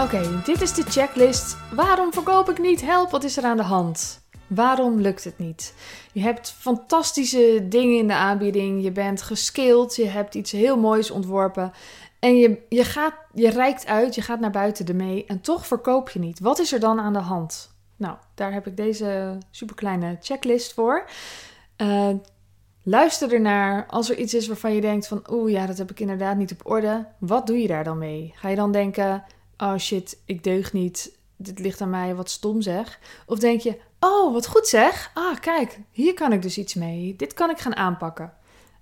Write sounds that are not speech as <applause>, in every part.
Oké, dit is de checklist. Waarom verkoop ik niet? Help, wat is er aan de hand? Waarom lukt het niet? Je hebt fantastische dingen in de aanbieding. Je bent geskilled. Je hebt iets heel moois ontworpen. En je, je, gaat, je reikt uit, je gaat naar buiten ermee. En toch verkoop je niet. Wat is er dan aan de hand? Nou, daar heb ik deze superkleine checklist voor. Uh, luister ernaar. Als er iets is waarvan je denkt van... Oeh, ja, dat heb ik inderdaad niet op orde. Wat doe je daar dan mee? Ga je dan denken... Oh shit, ik deug niet. Dit ligt aan mij, wat stom zeg. Of denk je... Oh, wat goed zeg. Ah, kijk, hier kan ik dus iets mee. Dit kan ik gaan aanpakken.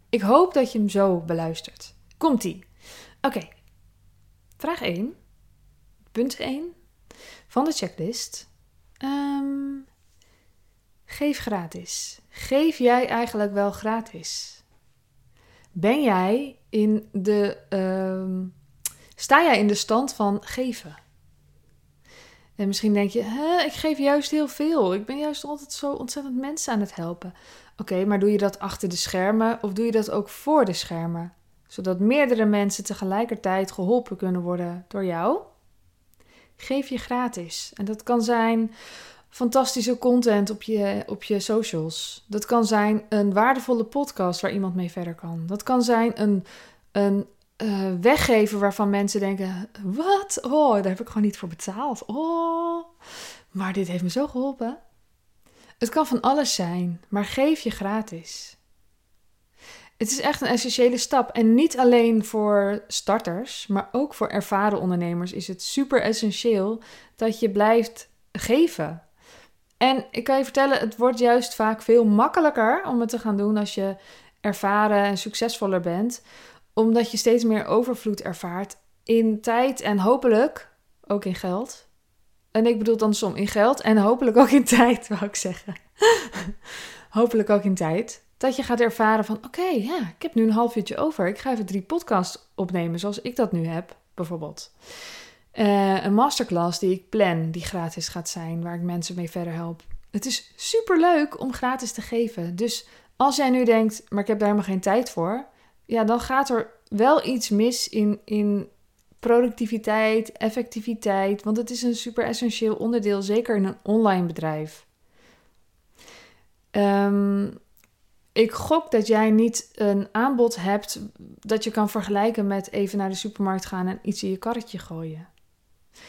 Ik hoop dat je hem zo beluistert. Komt-ie. Oké. Vraag 1. Punt 1 van de checklist. Um, geef gratis. Geef jij eigenlijk wel gratis? Ben jij in de. Um, sta jij in de stand van geven? En misschien denk je, Hè, ik geef juist heel veel. Ik ben juist altijd zo ontzettend mensen aan het helpen. Oké, maar doe je dat achter de schermen of doe je dat ook voor de schermen? Zodat meerdere mensen tegelijkertijd geholpen kunnen worden door jou? Geef je gratis. En dat kan zijn fantastische content op je, op je socials. Dat kan zijn een waardevolle podcast waar iemand mee verder kan. Dat kan zijn een, een uh, weggeven waarvan mensen denken: wat? Oh, daar heb ik gewoon niet voor betaald. Oh, maar dit heeft me zo geholpen. Het kan van alles zijn, maar geef je gratis. Het is echt een essentiële stap. En niet alleen voor starters, maar ook voor ervaren ondernemers is het super essentieel dat je blijft geven. En ik kan je vertellen, het wordt juist vaak veel makkelijker om het te gaan doen als je ervaren en succesvoller bent, omdat je steeds meer overvloed ervaart in tijd en hopelijk ook in geld. En ik bedoel dan som in geld en hopelijk ook in <laughs> tijd, wou ik zeggen. <laughs> hopelijk ook in tijd. Dat je gaat ervaren van oké, ja, ik heb nu een half uurtje over. Ik ga even drie podcasts opnemen zoals ik dat nu heb, bijvoorbeeld. Uh, een masterclass die ik plan, die gratis gaat zijn, waar ik mensen mee verder help. Het is super leuk om gratis te geven. Dus als jij nu denkt, maar ik heb daar helemaal geen tijd voor, ja, dan gaat er wel iets mis in, in productiviteit, effectiviteit, want het is een super essentieel onderdeel, zeker in een online bedrijf. Um, ik gok dat jij niet een aanbod hebt dat je kan vergelijken met even naar de supermarkt gaan en iets in je karretje gooien.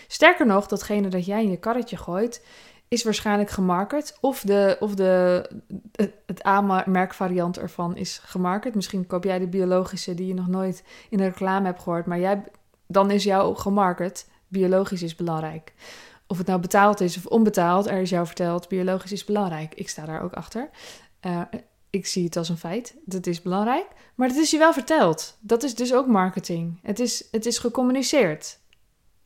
Sterker nog, datgene dat jij in je karretje gooit, is waarschijnlijk gemarket. Of, de, of de, het, A-merkvariant ervan is gemarket. Misschien koop jij de biologische die je nog nooit in de reclame hebt gehoord. Maar jij, dan is jouw gemarket. Biologisch is belangrijk. Of het nou betaald is of onbetaald, er is jou verteld, biologisch is belangrijk. Ik sta daar ook achter. Uh, ik zie het als een feit. Dat is belangrijk. Maar het is je wel verteld. Dat is dus ook marketing. Het is, het is gecommuniceerd.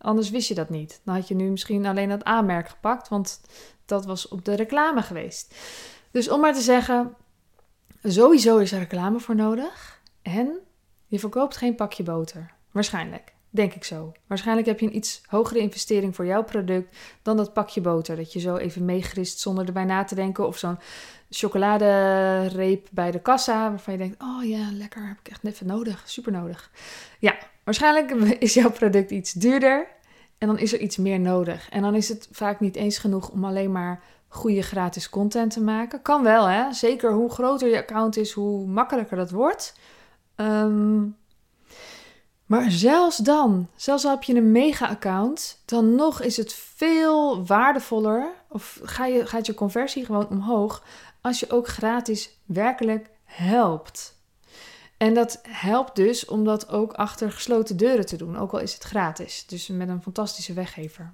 Anders wist je dat niet. Dan had je nu misschien alleen dat aanmerk gepakt, want dat was op de reclame geweest. Dus om maar te zeggen, sowieso is er reclame voor nodig. En je verkoopt geen pakje boter. Waarschijnlijk. Denk ik zo. Waarschijnlijk heb je een iets hogere investering voor jouw product dan dat pakje boter. Dat je zo even meegrist zonder erbij na te denken. Of zo'n chocoladereep bij de kassa. Waarvan je denkt: oh ja, lekker, heb ik echt even nodig. Super nodig. Ja, waarschijnlijk <laughs> is jouw product iets duurder. En dan is er iets meer nodig. En dan is het vaak niet eens genoeg om alleen maar goede gratis content te maken. Kan wel, hè? Zeker hoe groter je account is, hoe makkelijker dat wordt. Um, maar zelfs dan, zelfs al heb je een mega-account, dan nog is het veel waardevoller, of ga je, gaat je conversie gewoon omhoog, als je ook gratis werkelijk helpt. En dat helpt dus om dat ook achter gesloten deuren te doen, ook al is het gratis. Dus met een fantastische weggever.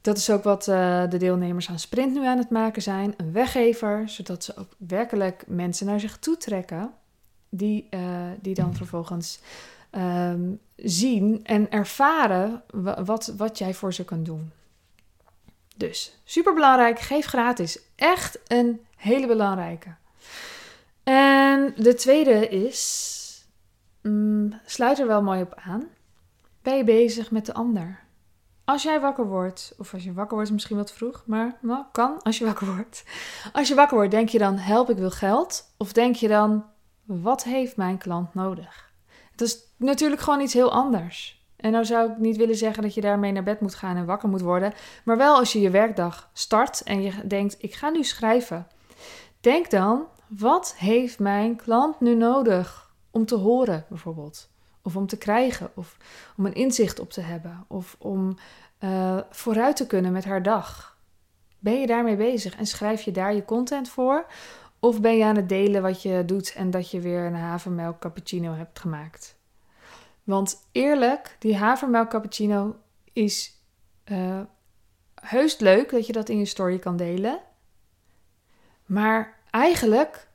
Dat is ook wat uh, de deelnemers aan Sprint nu aan het maken zijn. Een weggever, zodat ze ook werkelijk mensen naar zich toe trekken. Die, uh, die dan vervolgens um, zien en ervaren wat, wat jij voor ze kan doen. Dus super belangrijk, geef gratis. Echt een hele belangrijke. En de tweede is, mm, sluit er wel mooi op aan. Ben je bezig met de ander? Als jij wakker wordt, of als je wakker wordt misschien wat vroeg, maar nou, kan als je wakker wordt. Als je wakker wordt, denk je dan help ik wil geld? Of denk je dan wat heeft mijn klant nodig? Dat is natuurlijk gewoon iets heel anders. En nou zou ik niet willen zeggen dat je daarmee naar bed moet gaan en wakker moet worden, maar wel als je je werkdag start en je denkt: ik ga nu schrijven. Denk dan: wat heeft mijn klant nu nodig om te horen, bijvoorbeeld? Of om te krijgen, of om een inzicht op te hebben, of om uh, vooruit te kunnen met haar dag. Ben je daarmee bezig en schrijf je daar je content voor? Of ben je aan het delen wat je doet en dat je weer een havermelk cappuccino hebt gemaakt? Want eerlijk, die havermelk cappuccino is uh, heus leuk dat je dat in je story kan delen. Maar eigenlijk,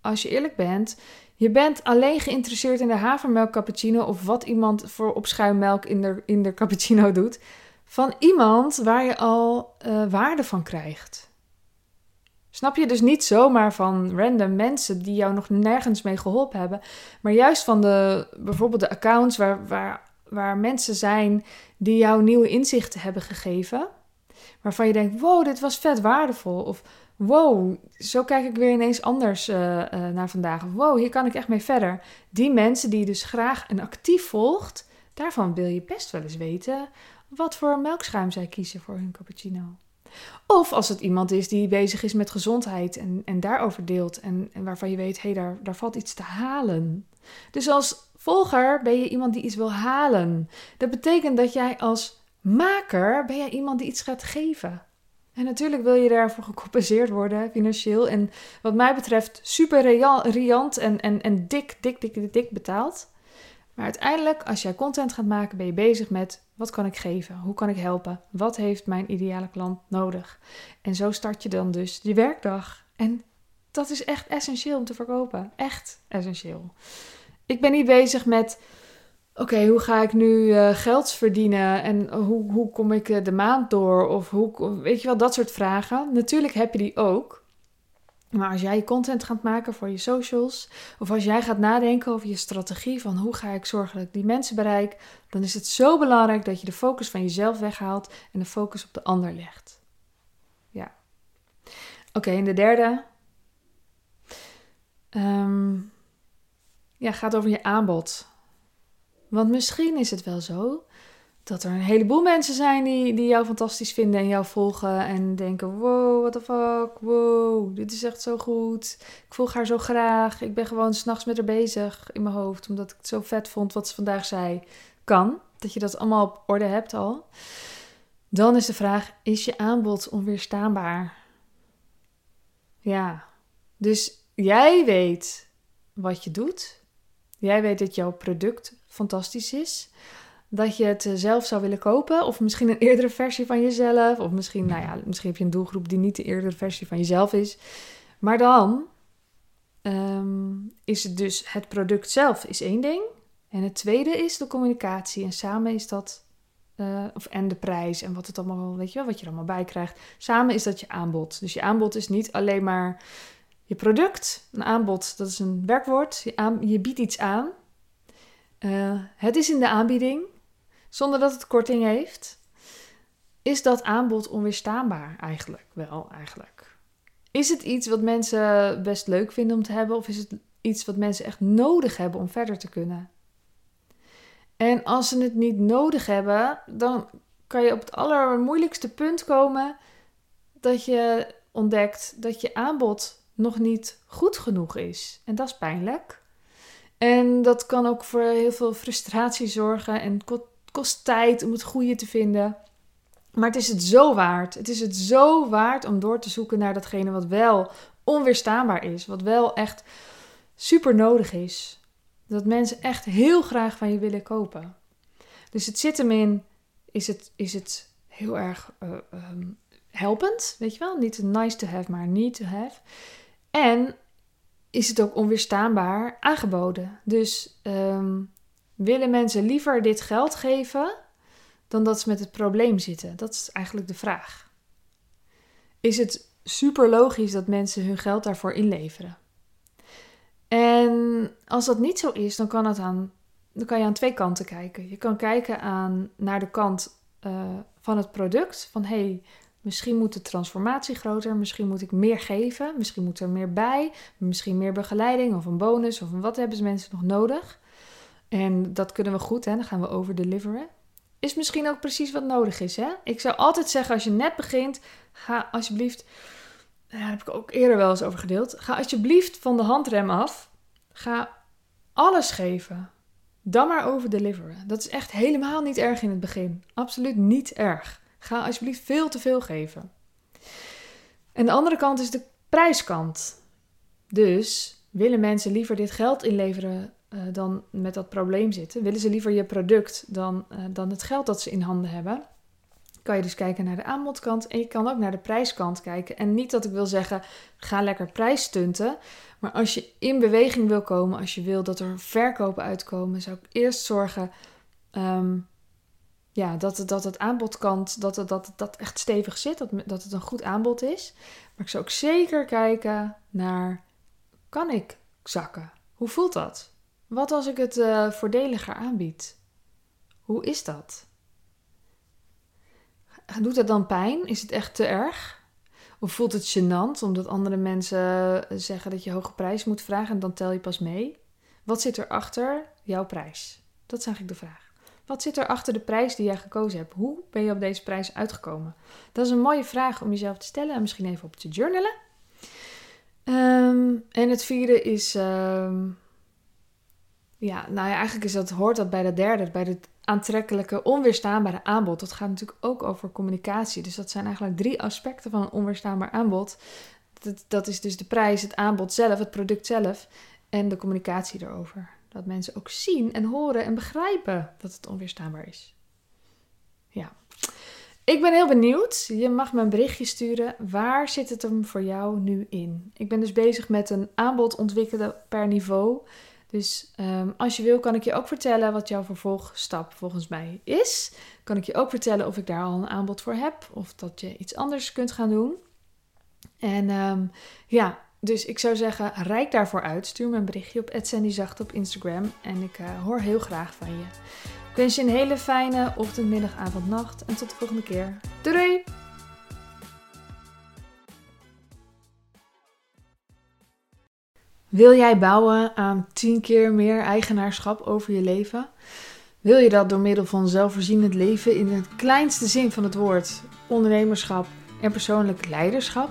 als je eerlijk bent, je bent alleen geïnteresseerd in de havermelk cappuccino of wat iemand voor opschuimmelk in de, in de cappuccino doet, van iemand waar je al uh, waarde van krijgt. Snap je dus niet zomaar van random mensen die jou nog nergens mee geholpen hebben, maar juist van de bijvoorbeeld de accounts waar, waar, waar mensen zijn die jou nieuwe inzichten hebben gegeven, waarvan je denkt: wow, dit was vet waardevol. Of wow, zo kijk ik weer ineens anders uh, uh, naar vandaag. Wow, hier kan ik echt mee verder. Die mensen die je dus graag en actief volgt, daarvan wil je best wel eens weten wat voor melkschuim zij kiezen voor hun cappuccino. Of als het iemand is die bezig is met gezondheid en, en daarover deelt en, en waarvan je weet, hé, hey, daar, daar valt iets te halen. Dus als volger ben je iemand die iets wil halen. Dat betekent dat jij als maker ben jij iemand die iets gaat geven. En natuurlijk wil je daarvoor gecompenseerd worden financieel. En wat mij betreft super riant en, en, en dik, dik, dik, dik, betaald. Maar uiteindelijk, als jij content gaat maken, ben je bezig met wat kan ik geven? Hoe kan ik helpen? Wat heeft mijn ideale klant nodig? En zo start je dan dus die werkdag. En dat is echt essentieel om te verkopen. Echt essentieel. Ik ben niet bezig met oké, hoe ga ik nu uh, geld verdienen en hoe, hoe kom ik eh, de maand door? Of hoe, weet je wel, dat soort vragen. Natuurlijk heb je die ook. Maar als jij content gaat maken voor je socials, of als jij gaat nadenken over je strategie van hoe ga ik zorgen dat ik die mensen bereik, dan is het zo belangrijk dat je de focus van jezelf weghaalt en de focus op de ander legt. Ja. Oké, en de derde. Um, ja, gaat over je aanbod. Want misschien is het wel zo dat er een heleboel mensen zijn die, die jou fantastisch vinden en jou volgen en denken: wow, what the fuck, wow, dit is echt zo goed. Ik volg haar zo graag. Ik ben gewoon s'nachts met haar bezig in mijn hoofd, omdat ik het zo vet vond wat ze vandaag zei. Kan, dat je dat allemaal op orde hebt al. Dan is de vraag: is je aanbod onweerstaanbaar? Ja, dus jij weet wat je doet. Jij weet dat jouw product fantastisch is. Dat je het eh, zelf zou willen kopen. Of misschien een <laughs> eerdere versie van jezelf. Of misschien, nou ja, misschien heb je een doelgroep die niet de eerdere versie van jezelf is. Maar dan ehm, is het dus het product zelf is één ding. En het tweede is de communicatie. En samen is dat. Uh, of en de prijs en wat het allemaal, weet je wel, wat je er allemaal bij krijgt. Samen is dat je aanbod. Dus je aanbod is niet alleen maar je product. Een aanbod, dat is een werkwoord. Je, biedt iets aan. Uh, het is in de aanbieding, zonder dat het korting heeft. Is dat aanbod onweerstaanbaar eigenlijk? Wel, eigenlijk. Is het iets wat mensen best leuk vinden om te hebben, of is het iets wat mensen echt nodig hebben om verder te kunnen? En als ze het niet nodig hebben, dan kan je op het allermoeilijkste punt komen dat je ontdekt dat je aanbod nog niet goed genoeg is. En dat is pijnlijk. En dat kan ook voor heel veel frustratie zorgen en kost tijd om het goede te vinden. Maar het is het zo waard. Het is het zo waard om door te zoeken naar datgene wat wel onweerstaanbaar is. Wat wel echt super nodig is. Dat mensen echt heel graag van je willen kopen. Dus het zit hem in, is het, is het heel erg uh, um, helpend, weet je wel? Niet nice to have, maar need to have. En is het ook onweerstaanbaar aangeboden. Dus um, willen mensen liever dit geld geven dan dat ze met het probleem zitten? Dat is eigenlijk de vraag. Is het super logisch dat mensen hun geld daarvoor inleveren? En als dat niet zo is, dan kan, het aan, dan kan je aan twee kanten kijken. Je kan kijken aan, naar de kant uh, van het product. Van hey, Misschien moet de transformatie groter, misschien moet ik meer geven, misschien moet er meer bij, misschien meer begeleiding of een bonus of wat hebben ze mensen nog nodig. En dat kunnen we goed, hè? dan gaan we over deliveren. Is misschien ook precies wat nodig is. Hè? Ik zou altijd zeggen, als je net begint, ga alsjeblieft, daar heb ik ook eerder wel eens over gedeeld, ga alsjeblieft van de handrem af. Ga alles geven. Dan maar over deliveren. Dat is echt helemaal niet erg in het begin. Absoluut niet erg. Ga alsjeblieft veel te veel geven. En de andere kant is de prijskant. Dus willen mensen liever dit geld inleveren uh, dan met dat probleem zitten? Willen ze liever je product dan, uh, dan het geld dat ze in handen hebben? Kan je dus kijken naar de aanbodkant en je kan ook naar de prijskant kijken. En niet dat ik wil zeggen, ga lekker prijs stunten. Maar als je in beweging wil komen, als je wil dat er verkopen uitkomen, zou ik eerst zorgen um, ja, dat, dat het aanbodkant, dat het, dat, dat echt stevig zit, dat, dat het een goed aanbod is. Maar ik zou ook zeker kijken naar, kan ik zakken? Hoe voelt dat? Wat als ik het uh, voordeliger aanbied? Hoe is dat? Doet dat dan pijn? Is het echt te erg? Of voelt het gênant omdat andere mensen zeggen dat je hoge prijs moet vragen en dan tel je pas mee? Wat zit er achter jouw prijs? Dat is eigenlijk de vraag. Wat zit er achter de prijs die jij gekozen hebt? Hoe ben je op deze prijs uitgekomen? Dat is een mooie vraag om jezelf te stellen en misschien even op te journalen. Um, en het vierde is, um, ja, nou ja, eigenlijk is dat, hoort dat bij de derde, bij het aantrekkelijke, onweerstaanbare aanbod. Dat gaat natuurlijk ook over communicatie. Dus dat zijn eigenlijk drie aspecten van een onweerstaanbaar aanbod. Dat, dat is dus de prijs, het aanbod zelf, het product zelf en de communicatie erover. Dat mensen ook zien en horen en begrijpen dat het onweerstaanbaar is. Ja. Ik ben heel benieuwd. Je mag me een berichtje sturen. Waar zit het hem voor jou nu in? Ik ben dus bezig met een aanbod ontwikkelen per niveau. Dus um, als je wil, kan ik je ook vertellen wat jouw vervolgstap volgens mij is. Kan ik je ook vertellen of ik daar al een aanbod voor heb of dat je iets anders kunt gaan doen. En um, ja, dus ik zou zeggen, rijk daarvoor uit. Stuur me een berichtje op Zacht op Instagram en ik uh, hoor heel graag van je. Ik wens je een hele fijne ochtend, middag, avond, nacht en tot de volgende keer. Doei! Wil jij bouwen aan 10 keer meer eigenaarschap over je leven? Wil je dat door middel van zelfvoorzienend leven in het kleinste zin van het woord, ondernemerschap en persoonlijk leiderschap?